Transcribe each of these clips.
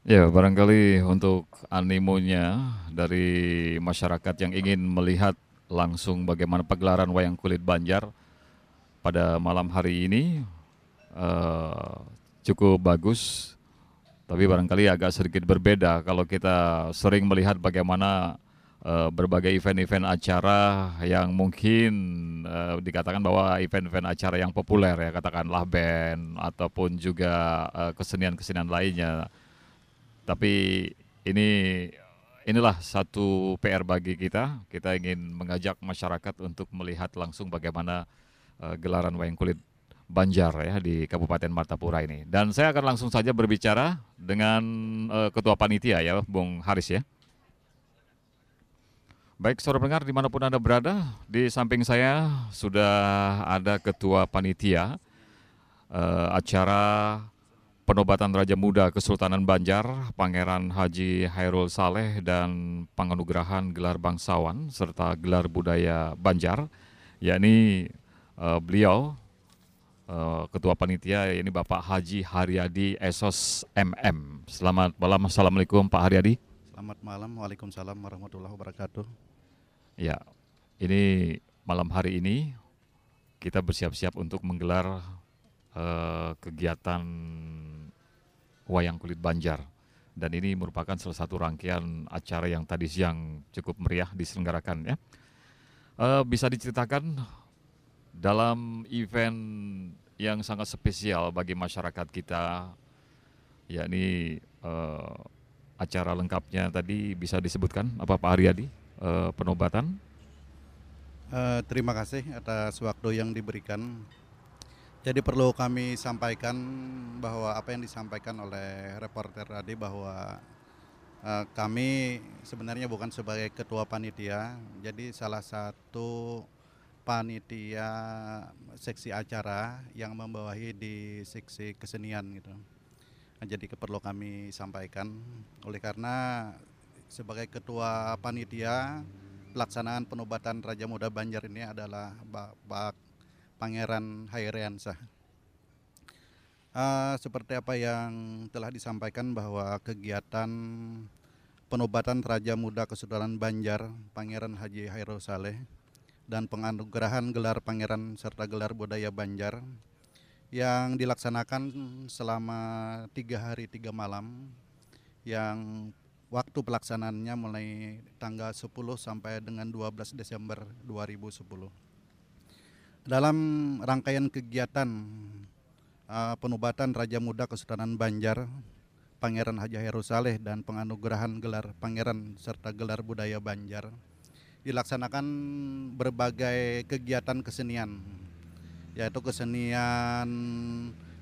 Ya, barangkali untuk animonya dari masyarakat yang ingin melihat langsung bagaimana pegelaran wayang kulit Banjar pada malam hari ini eh, cukup bagus, tapi barangkali agak sedikit berbeda kalau kita sering melihat bagaimana eh, berbagai event-event acara yang mungkin eh, dikatakan bahwa event-event acara yang populer ya, katakanlah band ataupun juga kesenian-kesenian lainnya tapi ini inilah satu PR bagi kita. Kita ingin mengajak masyarakat untuk melihat langsung bagaimana eh, gelaran wayang kulit Banjar ya di Kabupaten Martapura ini. Dan saya akan langsung saja berbicara dengan eh, Ketua Panitia ya, Bung Haris ya. Baik, saudara pendengar di mana pun Anda berada, di samping saya sudah ada Ketua Panitia eh, acara penobatan Raja Muda Kesultanan Banjar, Pangeran Haji Hairul Saleh dan penganugerahan gelar bangsawan serta gelar budaya Banjar, yakni eh, beliau eh, Ketua Panitia yakni Bapak Haji Haryadi Esos MM. Selamat malam, Assalamualaikum Pak Haryadi. Selamat malam, Waalaikumsalam warahmatullahi wabarakatuh. Ya, ini malam hari ini kita bersiap-siap untuk menggelar eh, kegiatan wayang kulit Banjar dan ini merupakan salah satu rangkaian acara yang tadi siang cukup meriah diselenggarakan ya. Eh, bisa diceritakan dalam event yang sangat spesial bagi masyarakat kita, yakni eh, acara lengkapnya tadi bisa disebutkan apa Pak Haryadi eh, penobatan? Eh, terima kasih atas waktu yang diberikan. Jadi perlu kami sampaikan bahwa apa yang disampaikan oleh reporter tadi bahwa eh, kami sebenarnya bukan sebagai ketua panitia, jadi salah satu panitia seksi acara yang membawahi di seksi kesenian gitu. Nah, jadi perlu kami sampaikan oleh karena sebagai ketua panitia pelaksanaan penobatan Raja Muda Banjar ini adalah Bapak Pangeran Hairiansah. Eh, seperti apa yang telah disampaikan bahwa kegiatan penobatan Raja Muda Kesultanan Banjar Pangeran Haji Hairul Saleh dan penganugerahan gelar pangeran serta gelar budaya Banjar yang dilaksanakan selama tiga hari tiga malam yang waktu pelaksanaannya mulai tanggal 10 sampai dengan 12 Desember 2010. Dalam rangkaian kegiatan uh, penobatan Raja Muda Kesultanan Banjar, Pangeran Haji Hairul Saleh dan penganugerahan gelar pangeran serta gelar budaya Banjar dilaksanakan berbagai kegiatan kesenian yaitu kesenian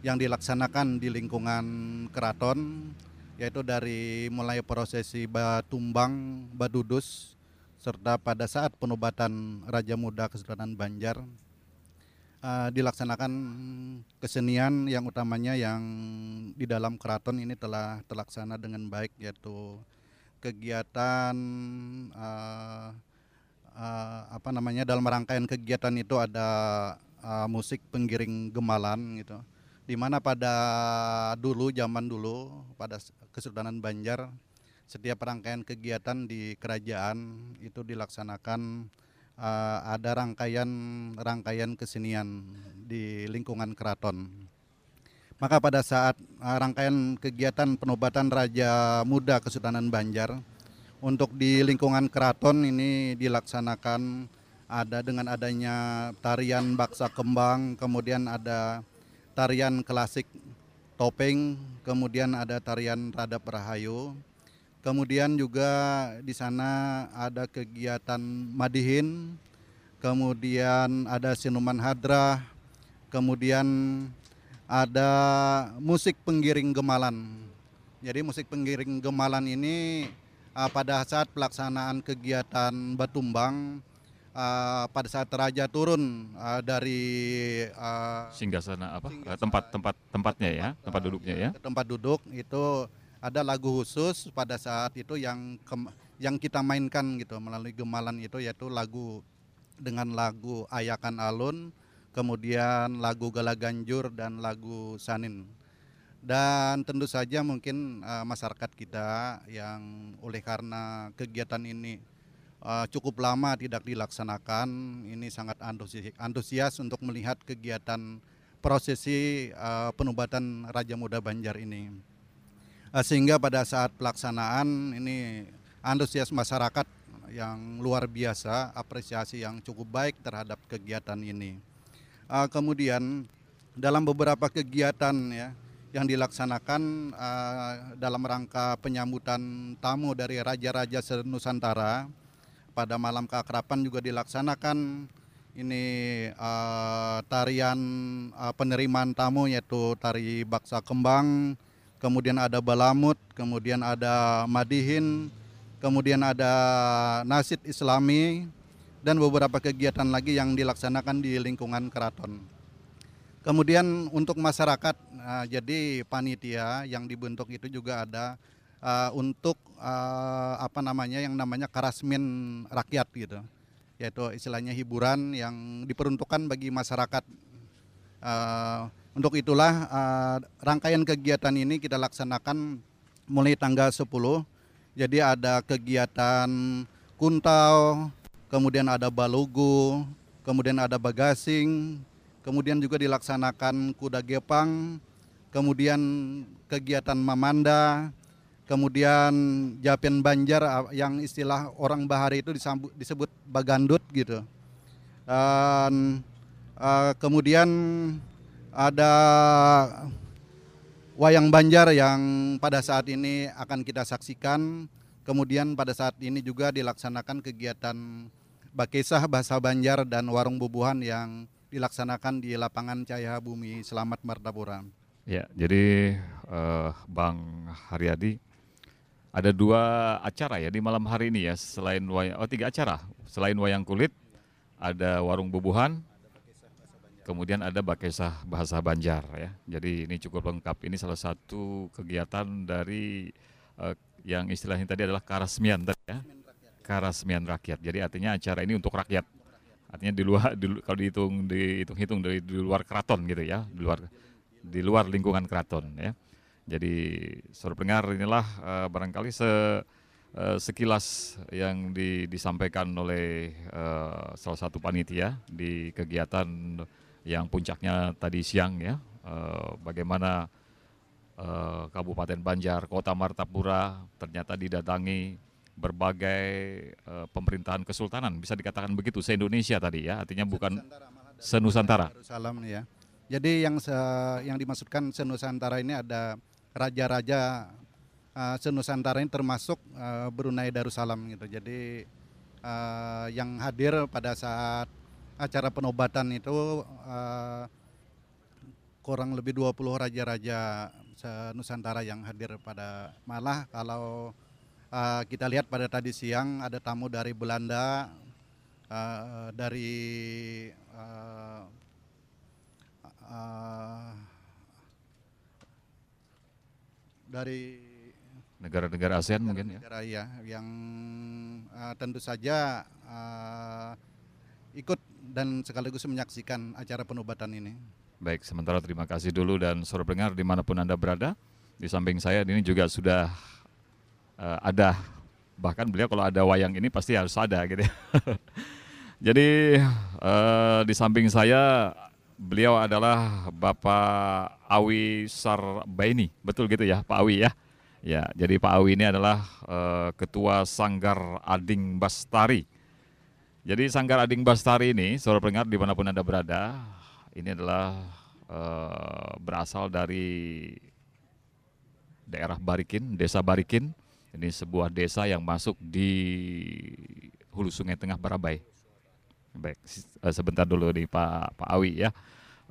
yang dilaksanakan di lingkungan keraton yaitu dari mulai prosesi batumbang, badudus, serta pada saat penobatan Raja Muda Kesultanan Banjar uh, dilaksanakan kesenian yang utamanya yang di dalam keraton ini telah terlaksana dengan baik yaitu kegiatan uh, uh, apa namanya dalam rangkaian kegiatan itu ada uh, musik penggiring gemalan gitu. Di mana pada dulu zaman dulu pada Kesultanan Banjar setiap rangkaian kegiatan di kerajaan itu dilaksanakan uh, ada rangkaian rangkaian kesenian di lingkungan keraton. Maka pada saat uh, rangkaian kegiatan penobatan Raja Muda Kesultanan Banjar untuk di lingkungan keraton ini dilaksanakan ada dengan adanya tarian baksa kembang, kemudian ada tarian klasik topeng, kemudian ada tarian radap rahayu. Kemudian juga di sana ada kegiatan madihin, kemudian ada sinuman hadrah, kemudian ada musik penggiring gemalan. Jadi musik penggiring gemalan ini uh, pada saat pelaksanaan kegiatan batumbang uh, pada saat raja turun uh, dari uh, Singgasana apa? Singgasana. Tempat tempat tempatnya ya, tempat, tempat duduknya ya. ke tempat duduk itu ada lagu khusus pada saat itu yang yang kita mainkan gitu melalui gemalan itu yaitu lagu dengan lagu Ayakan Alun, kemudian lagu Galaganjur dan lagu Sanin. dan tentu saja mungkin uh, masyarakat kita yang oleh karena kegiatan ini uh, cukup lama tidak dilaksanakan ini sangat antusias, antusias untuk melihat kegiatan prosesi uh, penobatan Raja Muda Banjar ini sehingga pada saat pelaksanaan ini antusias masyarakat yang luar biasa apresiasi yang cukup baik terhadap kegiatan ini. Uh, kemudian dalam beberapa kegiatan ya yang dilaksanakan uh, dalam rangka penyambutan tamu dari raja-raja Nusantara pada malam keakraban juga dilaksanakan ini uh, tarian uh, penerimaan tamu yaitu tari baksa kembang, kemudian ada balamut, kemudian ada madihin, kemudian ada nasid islami dan beberapa kegiatan lagi yang dilaksanakan di lingkungan keraton. Kemudian untuk masyarakat, uh, jadi panitia yang dibentuk itu juga ada uh, untuk uh, apa namanya yang namanya karasmin rakyat gitu, yaitu istilahnya hiburan yang diperuntukkan bagi masyarakat. Untuk itulah uh, rangkaian kegiatan ini kita laksanakan mulai tanggal 10. Jadi ada kegiatan kuntau, kemudian ada balugu, kemudian ada bagasing, kemudian juga dilaksanakan kuda gepang, kemudian kegiatan mamanda, kemudian japian banjar yang istilah orang bahari itu disambut, disebut bagandut gitu. Dan uh, kemudian ada wayang banjar yang pada saat ini akan kita saksikan. Kemudian pada saat ini juga dilaksanakan kegiatan Bakesah Bahasa Banjar dan Warung Bubuhan yang dilaksanakan di lapangan Cahaya Bumi Selamat Martapura. Ya, jadi uh, Bang Haryadi ada dua acara ya di malam hari ini ya selain wayang oh tiga acara selain wayang kulit ada warung bubuhan kemudian ada bakesah bahasa Banjar ya. Jadi ini cukup lengkap. Ini salah satu kegiatan dari uh, yang istilahnya tadi adalah karasmian ya. Karasmian rakyat. Jadi artinya acara ini untuk rakyat. Artinya di luar di, kalau dihitung dihitung-hitung dari di luar keraton gitu ya, di luar di luar lingkungan keraton ya. Jadi saudara pendengar inilah uh, barangkali se uh, sekilas yang di, disampaikan oleh uh, salah satu panitia di kegiatan yang puncaknya tadi siang ya. Uh, bagaimana uh, Kabupaten Banjar, Kota Martapura ternyata didatangi berbagai uh, pemerintahan kesultanan bisa dikatakan begitu se Indonesia tadi ya artinya bukan senusantara. Salam ya. Jadi yang se, yang dimaksudkan senusantara ini ada raja-raja uh, senusantara ini termasuk uh, Brunei Darussalam gitu. Jadi uh, yang hadir pada saat acara penobatan itu uh, kurang lebih 20 raja-raja senusantara yang hadir pada malah kalau uh, kita lihat pada tadi siang ada tamu dari Belanda, uh, dari uh, uh, dari negara-negara ASEAN negara, mungkin ya. Negara ya yang uh, tentu saja uh, ikut dan sekaligus menyaksikan acara penobatan ini. Baik, sementara terima kasih dulu dan suara pendengar di mana pun Anda berada. Di samping saya ini juga sudah uh, ada bahkan beliau kalau ada wayang ini pasti harus ada gitu ya. Jadi uh, di samping saya beliau adalah Bapak Awi Sarbaini, betul gitu ya Pak Awi ya. Ya, jadi Pak Awi ini adalah uh, Ketua Sanggar Ading Bastari. Jadi Sanggar Ading Bastari ini, saudara pendengar di mana pun anda berada, ini adalah uh, berasal dari daerah Barikin, desa Barikin, ini sebuah desa yang masuk di hulu sungai tengah Barabai. Baik, eh, sebentar dulu nih Pak Pak Awi ya.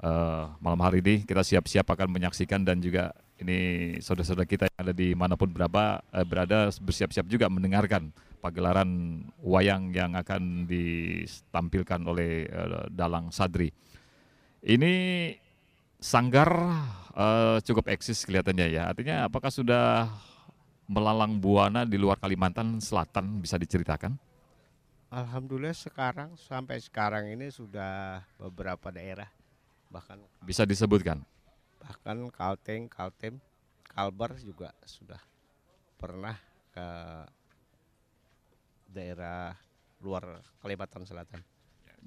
Uh, malam hari ini kita siap-siap akan menyaksikan dan juga ini saudara-saudara kita yang ada di mana pun berapa berada bersiap-siap juga mendengarkan pagelaran wayang yang akan ditampilkan oleh uh, Dalang Sadri. Ini sanggar uh, cukup eksis kelihatannya ya. Artinya apakah sudah melalang buana di luar Kalimantan Selatan bisa diceritakan? Alhamdulillah sekarang sampai sekarang ini sudah beberapa daerah bahkan bisa disebutkan. bahkan Kalteng, Kaltem, Kalbar juga sudah pernah ke daerah luar Kalimantan Selatan.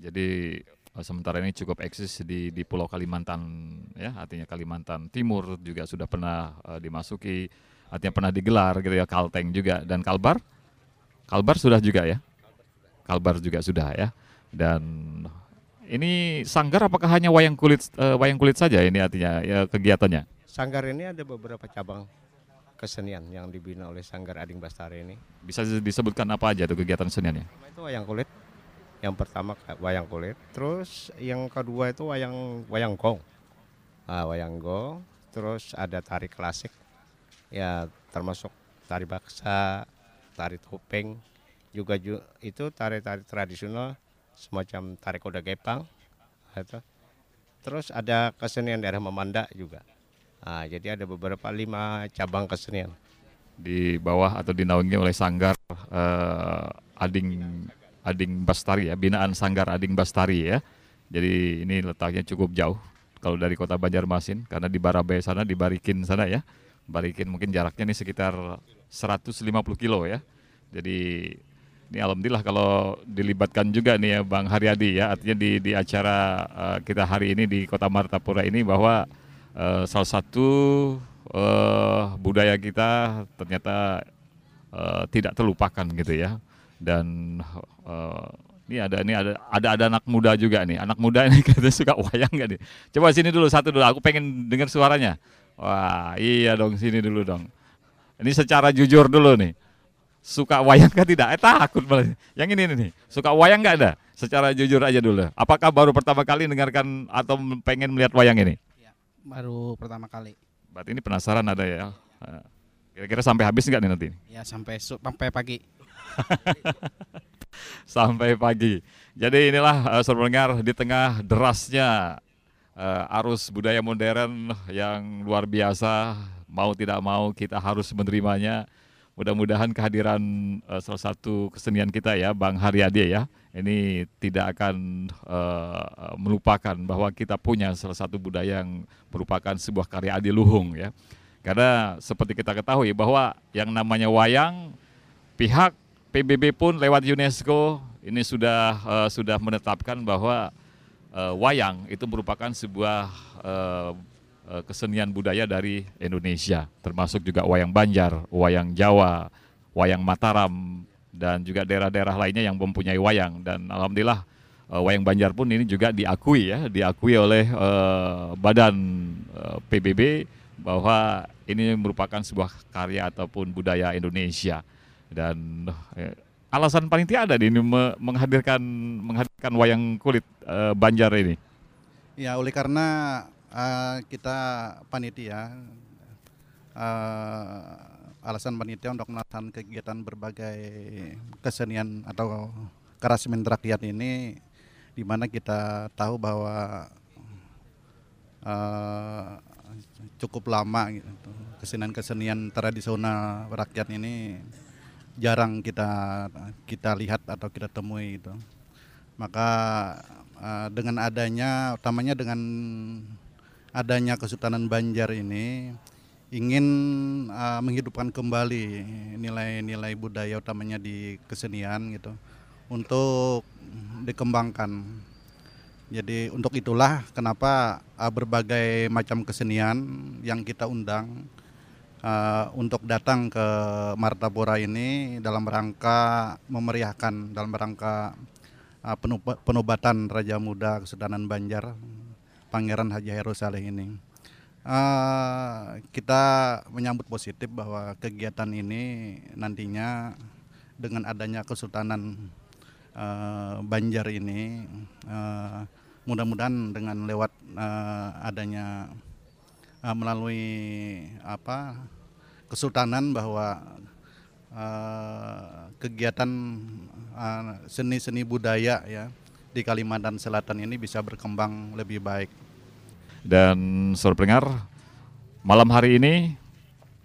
Jadi eh, sementara ini cukup eksis di di Pulau Kalimantan ya, artinya Kalimantan Timur juga sudah pernah eh, dimasuki, artinya pernah digelar gitu ya Kalteng juga dan Kalbar. Kalbar sudah juga ya. Kalbar juga sudah ya. Dan ini sanggar apakah hanya wayang kulit eh, wayang kulit saja ini artinya ya kegiatannya? Sanggar ini ada beberapa cabang kesenian yang dibina oleh Sanggar Ading Bastari ini. Bisa disebutkan apa aja tuh kegiatan seniannya? Itu wayang kulit. Yang pertama ka- wayang kulit, terus yang kedua itu wayang wayang gong. Ah, wayang gong, terus ada tari klasik. Ya, termasuk tari baksa, tari topeng, juga ju- itu tari-tari tradisional semacam tari kuda gepang. Itu. Terus ada kesenian daerah Memanda juga. Ah, jadi ada beberapa lima cabang kesenian. di bawah atau dinaungi oleh Sanggar eh, Ading Ading Bastari ya, binaan Sanggar Ading Bastari ya. Jadi ini letaknya cukup jauh kalau dari kota Banjarmasin karena di Barabai sana di Barikin sana ya. Barikin mungkin jaraknya nih sekitar 150 kilo ya. Jadi ini alhamdulillah kalau dilibatkan juga nih ya Bang Haryadi ya, artinya di di acara eh, kita hari ini di Kota Martapura ini bahwa eh, salah satu eh, budaya kita ternyata eh, tidak terlupakan gitu ya. Dan eh, ini ada ini ada ada ada anak muda juga nih. Anak muda ini katanya suka wayang nggak nih? Coba sini dulu satu dulu. Aku pengen dengar suaranya. Wah, iya dong sini dulu dong. Ini secara jujur dulu nih. Suka wayang kah tidak? Eh takut malah. Yang ini nih, suka wayang nggak ada? Secara jujur aja dulu. Apakah baru pertama kali dengarkan atau pengen melihat wayang ini? Baru pertama kali Berarti ini penasaran ada ya. Eh, Kira-kira sampai habis nggak nih nanti? ya sampai sampai pagi Sampai pagi. Jadi inilah uh, saudara pendengar di tengah derasnya eh, arus budaya modern yang luar biasa. Mau tidak mau kita harus menerimanya. Mudah-mudahan kehadiran eh, salah satu kesenian kita ya, Bang Haryadi ya, ini tidak akan eh, melupakan bahwa kita punya salah satu budaya yang merupakan sebuah karya adiluhung ya. Karena seperti kita ketahui bahwa yang namanya wayang pihak PBB pun lewat UNESCO ini sudah eh, sudah menetapkan bahwa eh, wayang itu merupakan sebuah eh, kesenian budaya dari Indonesia, termasuk juga wayang Banjar, wayang Jawa, wayang Mataram dan juga daerah-daerah lainnya yang mempunyai wayang dan alhamdulillah eh, wayang Banjar pun ini juga diakui ya, diakui oleh eh, badan eh, PBB bahwa ini merupakan sebuah karya ataupun budaya Indonesia dan eh, alasan panitia ada di ini me- menghadirkan menghadirkan wayang kulit eh, Banjar ini. Ya, oleh karena eh, kita panitia, eh, alasan panitia untuk melaksanakan kegiatan berbagai kesenian atau kerajinan rakyat ini, di mana kita tahu bahwa eh, cukup lama gitu. kesenian-kesenian tradisional rakyat ini jarang kita kita lihat atau kita temui itu. Maka eh, dengan adanya utamanya dengan adanya Kesultanan Banjar ini ingin eh, menghidupkan kembali nilai-nilai budaya utamanya di kesenian gitu untuk dikembangkan. Jadi untuk itulah kenapa eh, berbagai macam kesenian yang kita undang eh, untuk datang ke Martapura ini dalam rangka memeriahkan dalam rangka uh, penobatan Raja Muda Kesultanan Banjar Pangeran Haji Hairul Saleh ini. Uh, kita menyambut positif bahwa kegiatan ini nantinya dengan adanya Kesultanan uh, Banjar ini uh, mudah-mudahan dengan lewat uh, adanya uh, melalui apa Kesultanan bahwa uh, kegiatan uh, seni-seni budaya ya di Kalimantan Selatan ini bisa berkembang lebih baik. Dan saudara pendengar, malam hari ini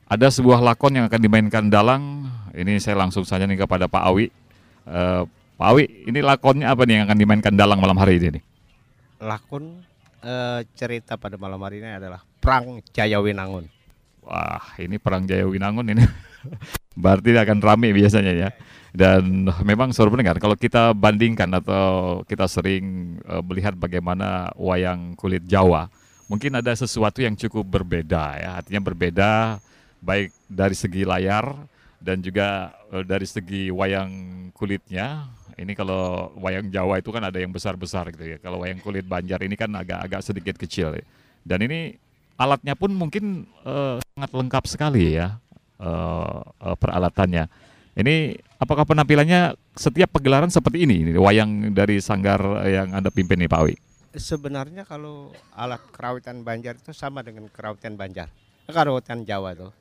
ada sebuah lakon yang akan dimainkan Dalang. Ini saya langsung saja nih kepada Pak Awi. Eh, Pak Awi, ini lakonnya apa nih yang akan dimainkan Dalang malam hari ini? nih? lakon eh, cerita pada malam hari ini adalah Perang Jayawinangun. Wah, ini perang Jaya Winangun ini. Berarti akan rame biasanya ya. Dan memang suara pendengar, kalau kita bandingkan atau kita sering eh, melihat bagaimana wayang kulit Jawa, mungkin ada sesuatu yang cukup berbeda ya. Artinya berbeda baik dari segi layar dan juga eh, dari segi wayang kulitnya. Ini kalau wayang Jawa itu kan ada yang besar-besar gitu ya. Kalau wayang kulit Banjar ini kan agak-agak sedikit kecil. ya. Dan ini alatnya pun mungkin eh, sangat lengkap sekali ya eh, eh, peralatannya. Ini apakah penampilannya setiap pegelaran seperti ini? Ini wayang dari sanggar yang Anda pimpin nih Pak Awi. Sebenarnya kalau alat kerawitan Banjar itu sama dengan kerawitan Banjar, kerawitan Jawa tuh.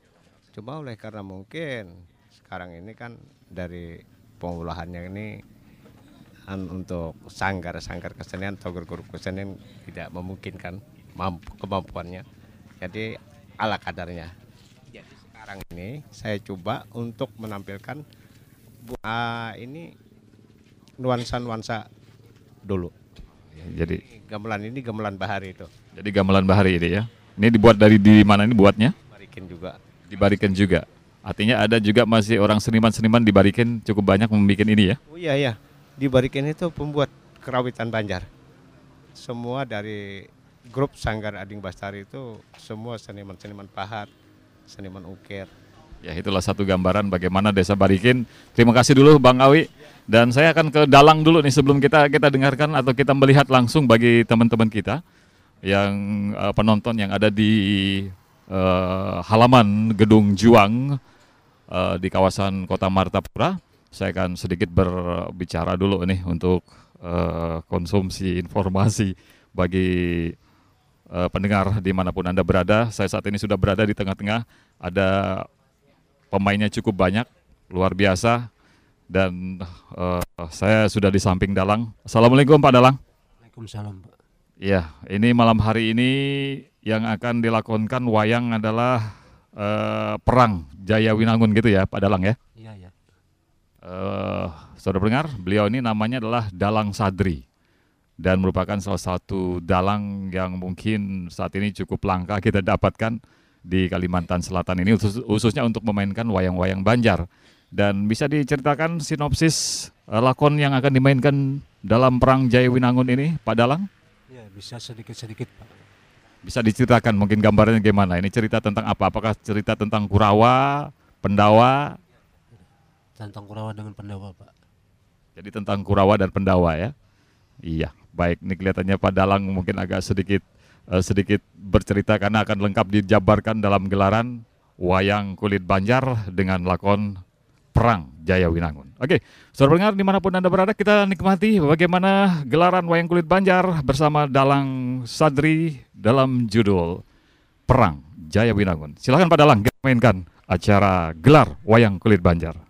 Cuma oleh karena mungkin sekarang ini kan dari pengolahannya ini an- untuk sanggar-sanggar kesenian atau grup-grup kesenian tidak memungkinkan mampu kemampuannya. Jadi ala kadarnya. Jadi sekarang ini saya coba untuk menampilkan ah, ini nuansa-nuansa dulu. Jadi Gamelan ini gamelan bahari itu. jadi gamelan bahari ini ya. Ini dibuat dari di mana ini buatnya? Barikin juga. Di Bariken juga. Artinya ada juga masih orang seniman-seniman di Bariken cukup banyak membuat ini ya. Oh iya iya. Di Barikin itu pembuat kerawitan Banjar. Semua dari grup Sanggar Ading Bastari itu semua seniman-seniman pahat, seniman ukir. Ya itulah satu gambaran bagaimana desa Barikin. Terima kasih dulu Bang Awi. Dan saya akan ke Dalang dulu nih sebelum kita kita dengarkan atau kita melihat langsung bagi teman-teman kita yang eh, penonton yang ada di eh, halaman Gedung Juang eh, di kawasan Kota Martapura. Saya akan sedikit berbicara dulu nih untuk eh, konsumsi informasi bagi eh, pendengar di mana pun Anda berada. Saya saat ini sudah berada di tengah-tengah. Ada pemainnya cukup banyak, luar biasa. Dan eh, saya sudah di samping Dalang. Assalamualaikum Pak Dalang. Waalaikumsalam Pak. Ya, ini malam hari ini yang akan dilakonkan wayang adalah eh, perang Jaya Winangun gitu ya Pak Dalang ya. Iya ya. Eh, saudara pendengar, beliau ini namanya adalah Dalang Sadri dan merupakan salah satu dalang yang mungkin saat ini cukup langka kita dapatkan di Kalimantan Selatan ini khusus- khususnya untuk memainkan wayang-wayang Banjar. Dan bisa diceritakan sinopsis eh, lakon yang akan dimainkan dalam perang Jaya Winangun ini, Pak Dalang? Ya bisa sedikit-sedikit Pak. Bisa diceritakan mungkin gambarnya gimana? Ini cerita tentang apa? Apakah cerita tentang Kurawa, Pendawa? Tentang Kurawa dengan Pendawa Pak. Jadi tentang Kurawa dan Pendawa ya. Iya, baik. Ini kelihatannya Pak Dalang mungkin agak sedikit eh, sedikit bercerita karena akan lengkap dijabarkan dalam gelaran wayang kulit Banjar dengan lakon Perang Jaya Winangun. Oke, saudara pendengar di mana pun Anda berada, kita nikmati bagaimana gelaran wayang kulit Banjar bersama Dalang Sadri dalam judul Perang Jaya Winangun. Silakan Pak Dalang, mainkan acara gelar wayang kulit Banjar.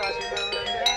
Gracias.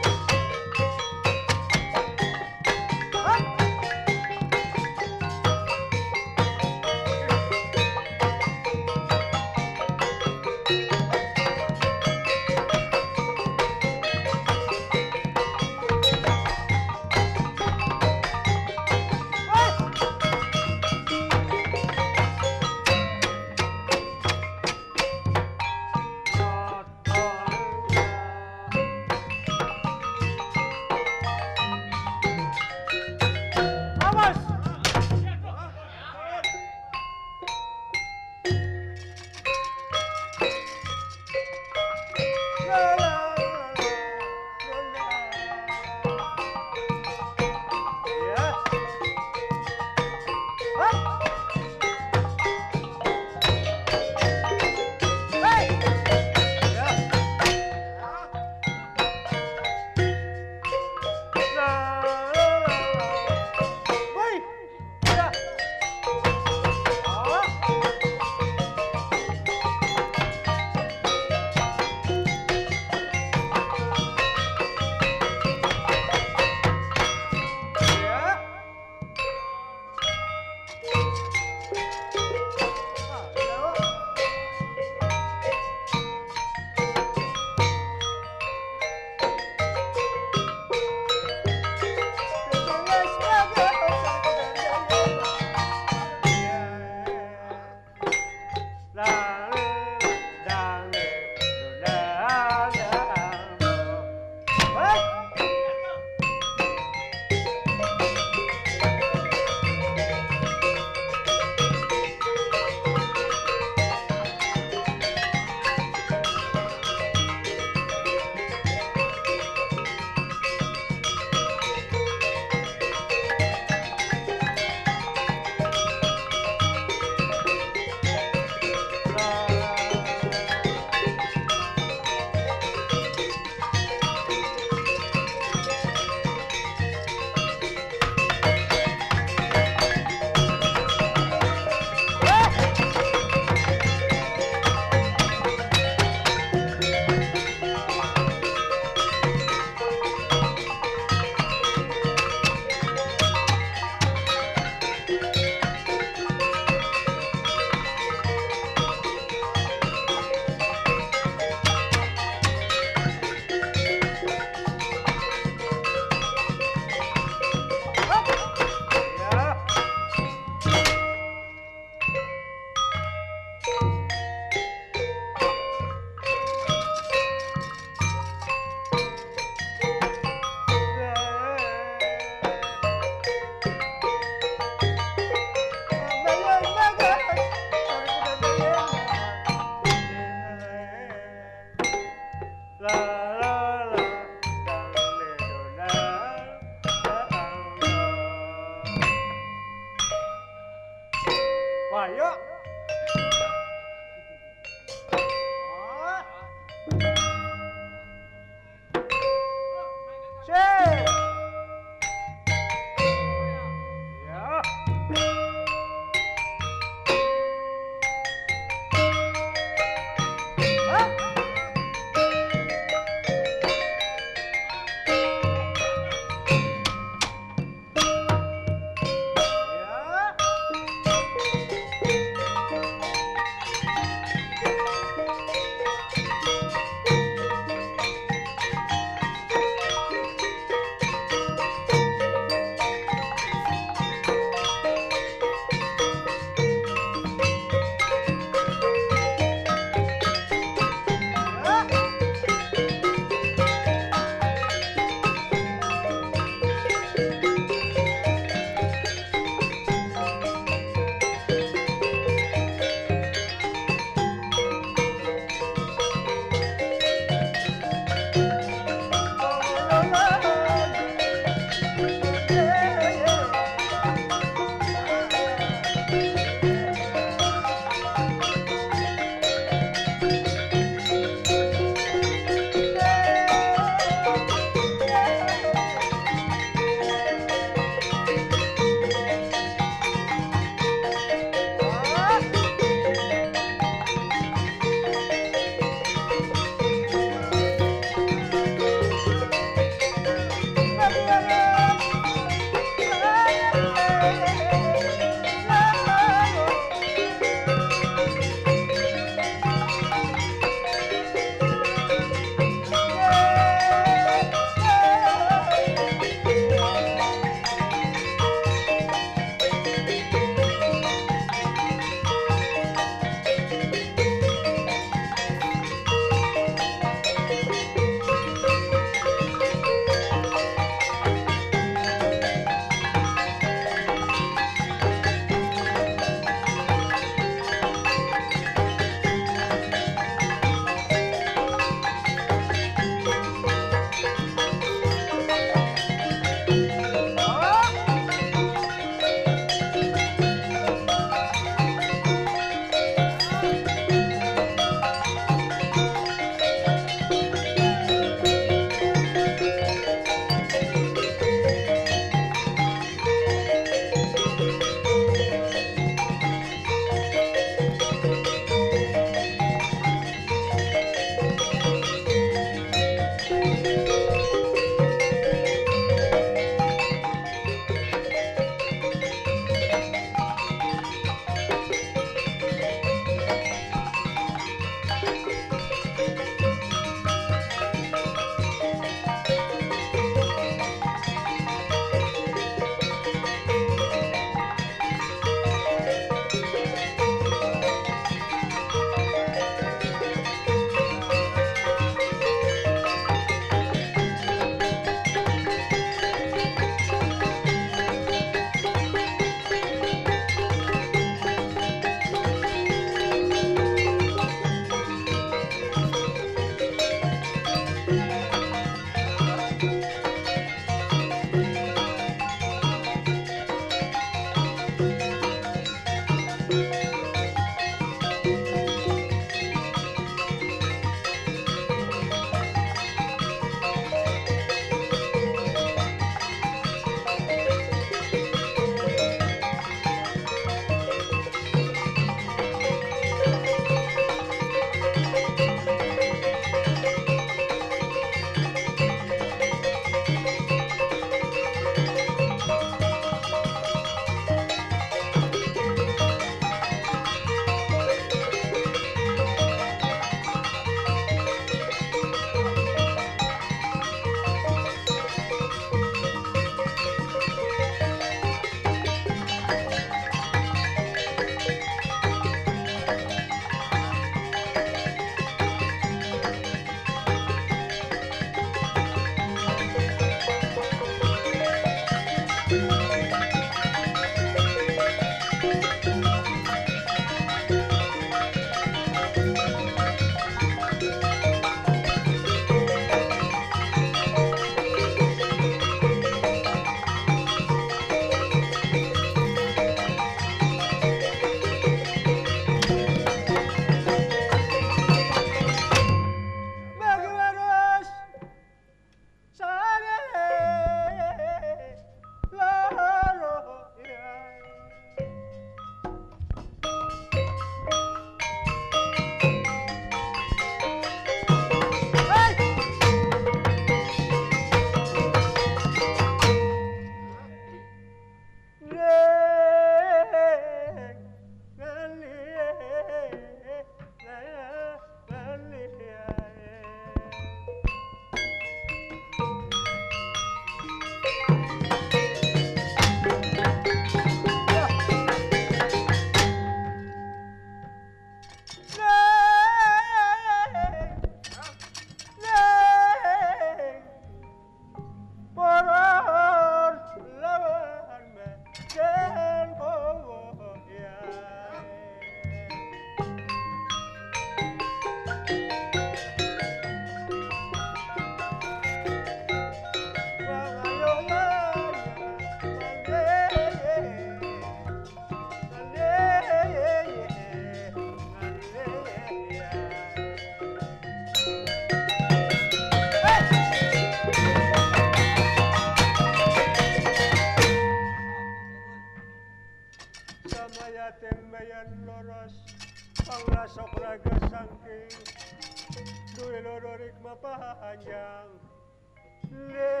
Yeah.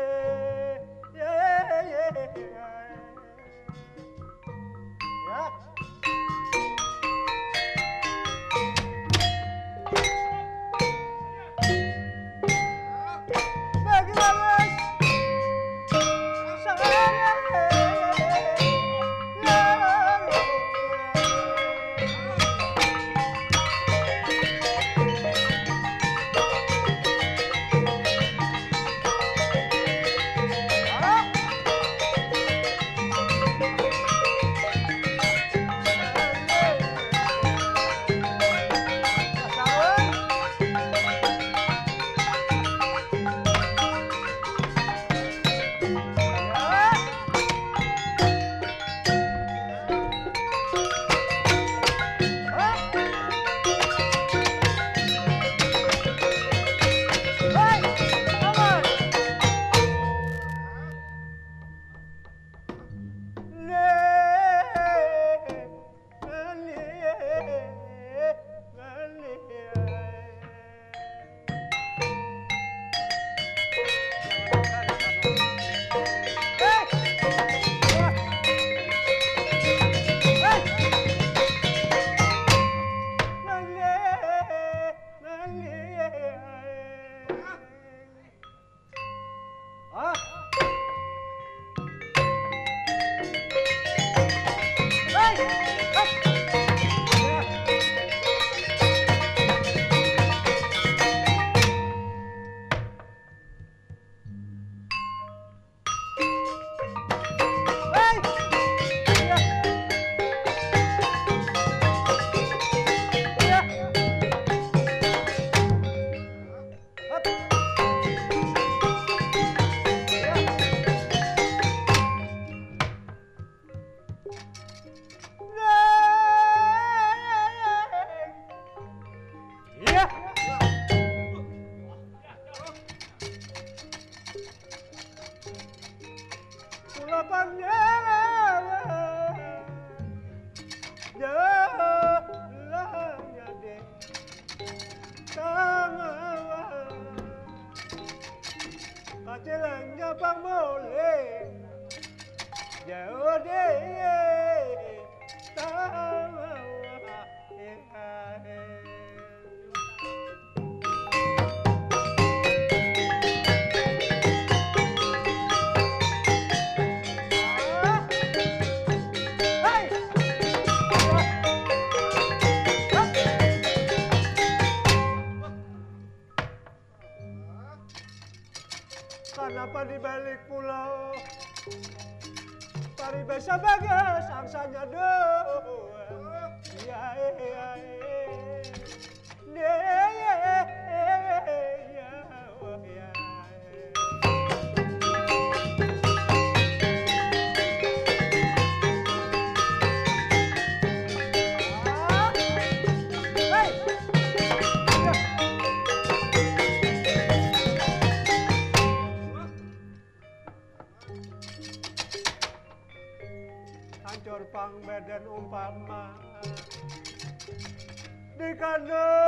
Di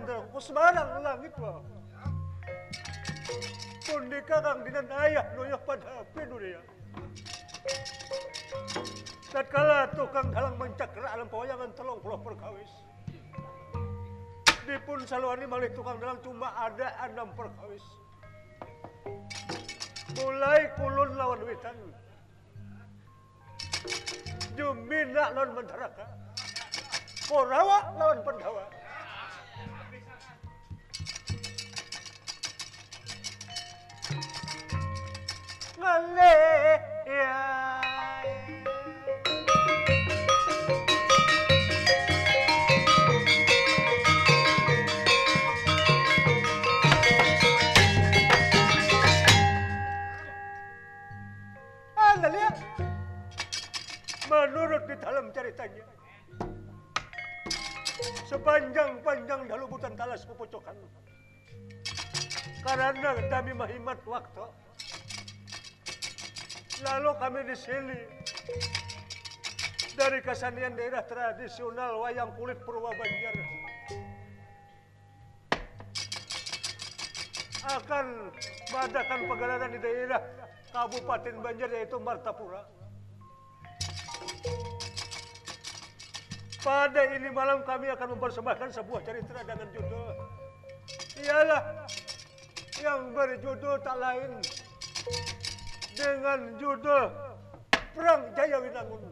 Candra kusmarang langit wa. Pundi kakang dinan ayah noyah pada pinuria. Tatkala tukang dalang mencakra alam pawayangan telung puluh perkawis. Dipun saluani malih tukang dalang cuma ada enam perkawis. Mulai kulun lawan witan. Jumina lawan mentaraka. Korawa lawan pendawa. Menurut di dalam ceritanya. Sepanjang-panjang dalubutan talas pepocokan. Karena kami menghemat waktu. Lalu kami di sini. Dari kesenian daerah tradisional wayang kulit Purwa Banjar. Akan mengadakan pegelaran di daerah Kabupaten Banjar yaitu Martapura. Pada ini malam kami akan mempersembahkan sebuah cerita dengan judul Ialah yang berjudul tak lain dengan judul Perang Jaya Winangun.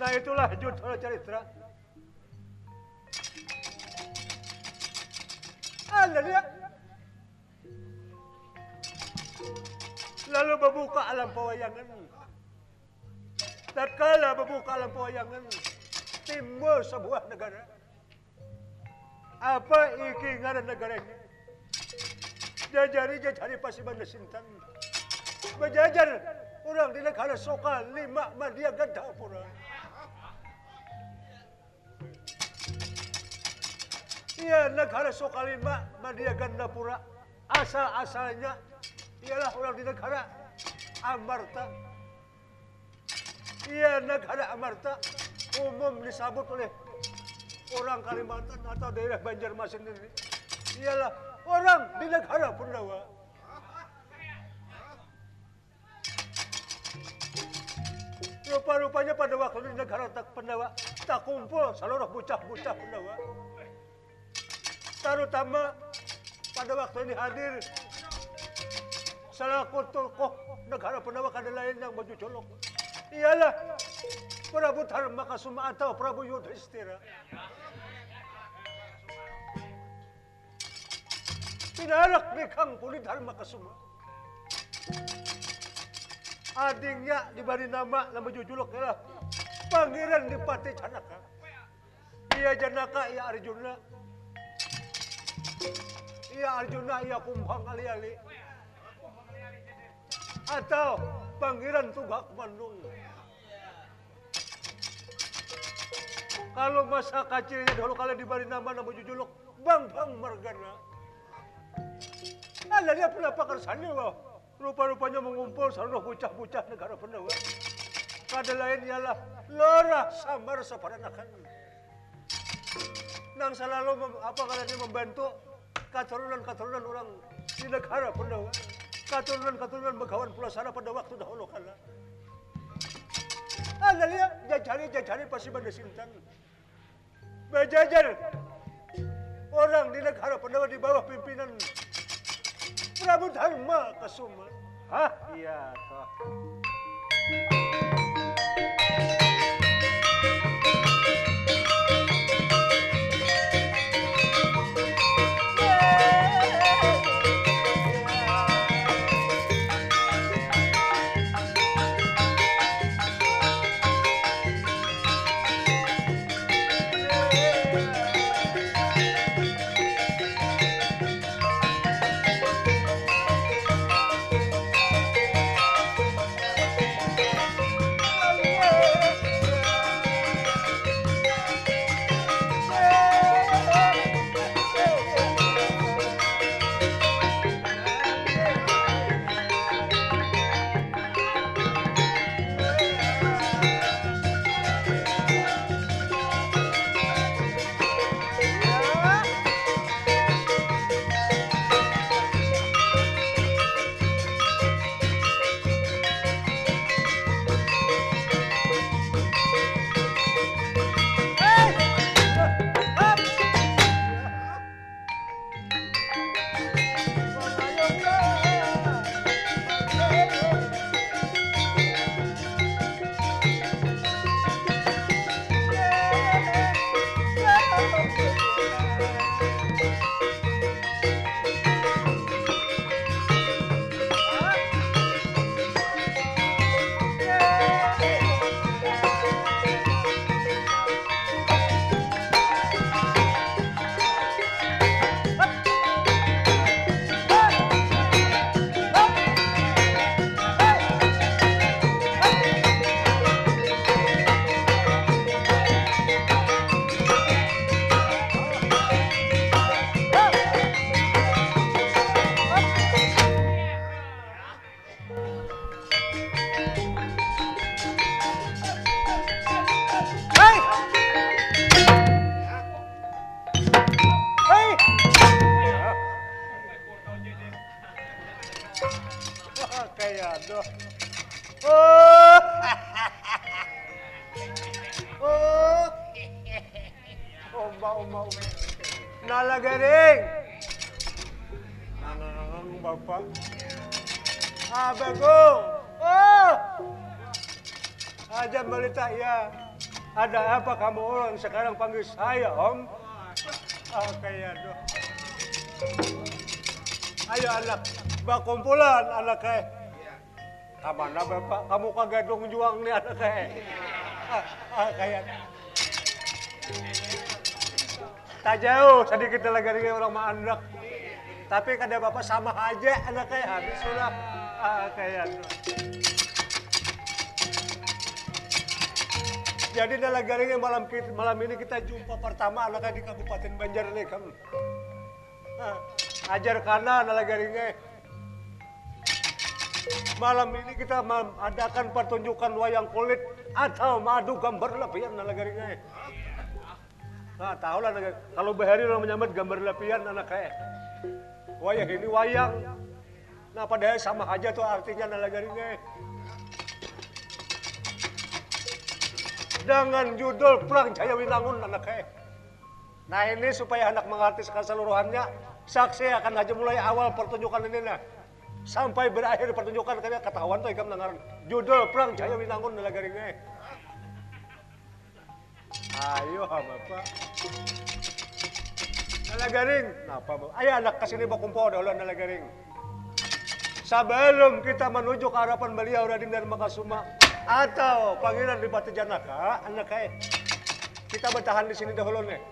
Nah itulah judul cerita. Anda lihat. Lalu membuka alam pewayangan. Tatkala membuka alam pewayangan, timbul sebuah negara. Apa iki ngaran negaranya? Jajari-jajari Pasiban Sintan. Berjajar orang di negara Soka lima Madia Gandapura. Iya, negara Sokalima, Madia Gandapura. Asal-asalnya ialah orang di negara Amarta. Iya, negara Amarta umum disambut oleh orang Kalimantan atau daerah Banjarmasin ini. Ialah orang di negara Pendawa. Rupa-rupanya pada waktu di negara tak Pendawa tak kumpul seluruh bocah-bocah Pendawa. Terutama pada waktu ini hadir selaku tokoh negara Pendawa kada lain yang baju colok. Ialah Prabu Dharma Kasuma atau Prabu Yudhistira. Pinarak ni Kang Puli Dharma Kasuma. Adingnya diberi nama nama jujulok ialah Pangeran Dipati Janaka. Ia Janaka, ia Arjuna. Ia Arjuna, ia Kumbang Ali-Ali. Atau Pangeran Tugak Bandung. Kalau masa kecilnya dahulu kalian diberi nama nama jujulok Bang Bang Margana. Ada dia kenapa kersanya wah. Rupa-rupanya mengumpul seluruh bocah-bocah negara Pendawa. Kada lain ialah lorah samar separanakan. Nang selalu mem, apa kalian membantu keturunan-keturunan orang di negara Pendawa. Keturunan-keturunan Begawan Pulau Sana pada waktu dahulu kala. Dia jajari-jajari pasti pada Sintan. Berjajar orang di negara Pendawa di bawah pimpinan Prabu Dharma Kasuma. Hah? Iya, toh. Saya, Om? Ah, kayak aduh. Ayo anak, bakumpulan anak eh. Kamana bapak, kamu kagadong juang nih anak eh. Ah, ah, kayak. Tak jauh, sedikit lagi dari orang anak. Tapi kada bapak sama aja anak eh. Habis sudah. Ah, kayak. Jadi nalagaringnya malam kita, malam ini kita jumpa pertama anaknya di Kabupaten Banjar kamu. Nah, ajar kana nalagaringnya. Malam ini kita mengadakan pertunjukan wayang kulit atau madu gambar lepian nalagaringnya. Nah, tahu lah kalau bahari orang menyambut gambar lepian anaknya. Wayang ini wayang. Nah, padahal sama aja tuh artinya nalagaringnya. Dengan judul Perang Jaya Winangun anaknya. Nah ini supaya anak mengerti keseluruhannya, saksi akan aja mulai awal pertunjukan ini nah. Sampai berakhir pertunjukan karena ketahuan tuh ikam dengar judul Perang Jaya Winangun nalagaringnya. Ayo ha, Bapak. Nalagaring. Napa, Bapak? Ayo anak ke sini bakumpo dahulu nalagaring. Sebelum kita menuju ke harapan beliau Raden Dharma Kasuma atau Pangeran Dipati Janaka, anak kae. Kita bertahan di sini dahulu nih.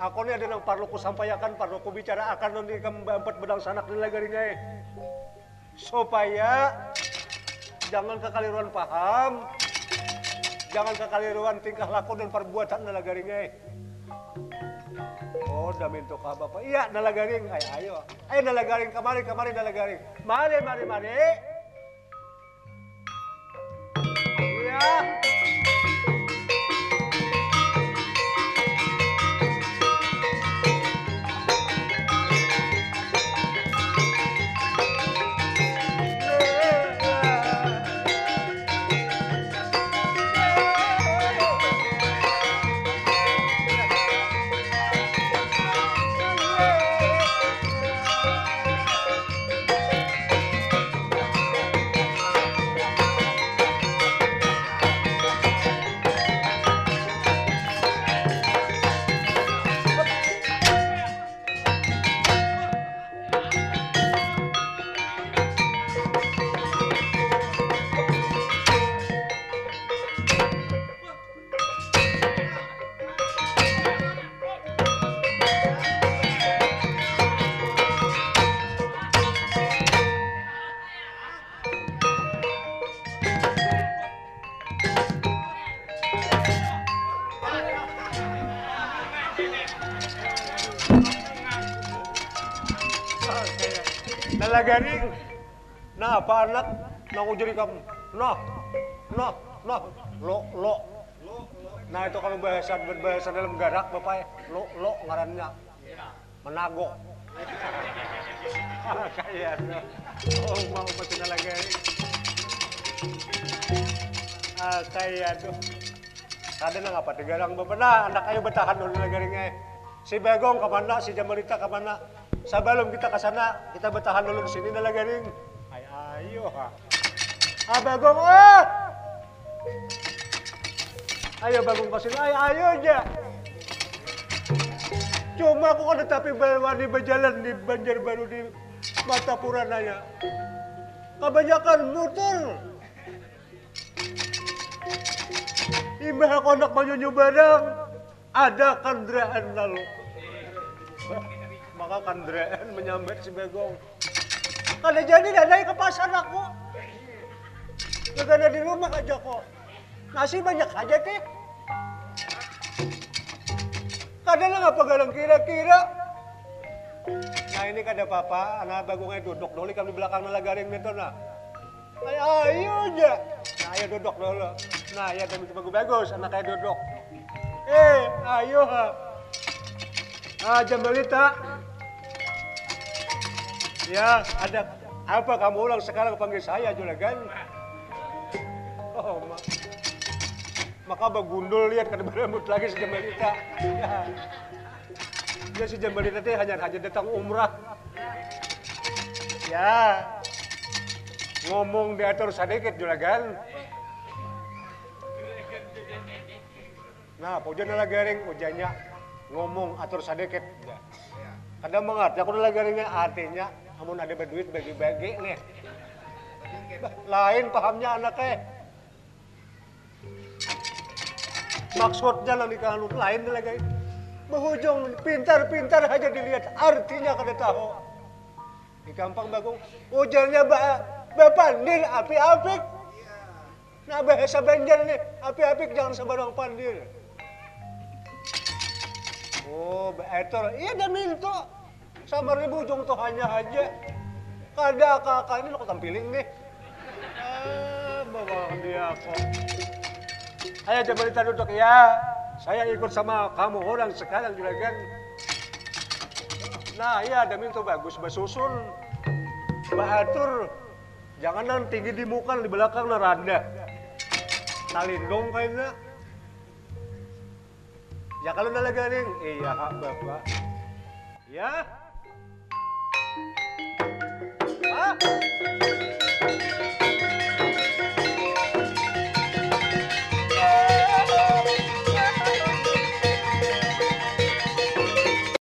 Aku ini ada yang perlu ku sampaikan, perlu ku bicara akan nanti empat bedang sanak di lagaringnya. Supaya jangan kekaliruan paham, jangan kekaliruan tingkah laku dan perbuatan di lagaringnya. Oh, udah minta ka Bapak. Iya, nalagaring. Ay, ayo. Ayo nalagaring, kamari, kamari nalagaring. Mari, mari, mari. や Nalagaring. Nah, apa anak nang ujuri kamu? Noh, noh, noh, lo, lo. Nah itu kalau bahasa berbahasa dalam garak bapak ya, lo, lo ngarannya. Menago. Kayak tuh. Oh mau pasti nalagaring. Ah tuh. Ada nang apa tegarang bapak nah anak ayo bertahan dulu nalagaringnya. Si Bagong ke mana, si Jamalita ke mana? Sebelum kita ke sana, kita bertahan dulu di sini nalagaring. Ay, ayo ha. Ah Bagong, ah! Ayo Bagong kasih, ay, ayo aja. Cuma aku kan tapi wani berjalan di Banjarbaru di mata Purananya. Kebanyakan muter. Imbah aku anak manyunyu barang, ada kandraan lalu. Maka kandraan menyambet si Begong. Kada jadi dah naik ke pasar aku. Gak ada di rumah aja kok. Nasi banyak aja teh. Kada lah ngapa galang kira-kira. Nah ini kada apa-apa, anak bagongnya duduk dulu kami belakang nalagaring itu nah. Ayo, ayo aja. Nah, ayo duduk dulu. Nah, ya demi bagus-bagus, anak kayak duduk. Eh, ayo ha. Ah, Jambalita. Ya, ada apa kamu ulang sekarang panggil saya juragan? Oh, ma. Maka bagundul lihat kada berambut lagi si Jambalita. Ya. Dia si Jambalita teh hanya hanya datang umrah. Ya, ngomong diatur sedikit juragan. Nah, pujan na garing ujannya ngomong atur sedikit. Kadang mengerti aku na garingnya artinya amun ada berduit bagi-bagi nih. Lain pahamnya anaknya. Maksudnya nanti kalau lain lagi. Berhujung pintar-pintar aja dilihat artinya kada tahu. Di gampang bagong ujarnya ba bapak api-api. Nah bahasa Banjar nih, api-api jangan sembarang pandir. Oh, betul. Iya dah minto. Sama ribu ujung tuh hanya aja. Kada kakak ini lo tampilin nih. Ah, bawa dia kok. Ayo coba kita duduk ya. Saya ikut sama kamu orang sekarang juragan. Nah, iya ada minto bagus basusun. Bahatur. Jangan nang tinggi di muka di belakang na randa. Talindong kayaknya. Ya kalau nalaga ring, iya bapak. Ya. あ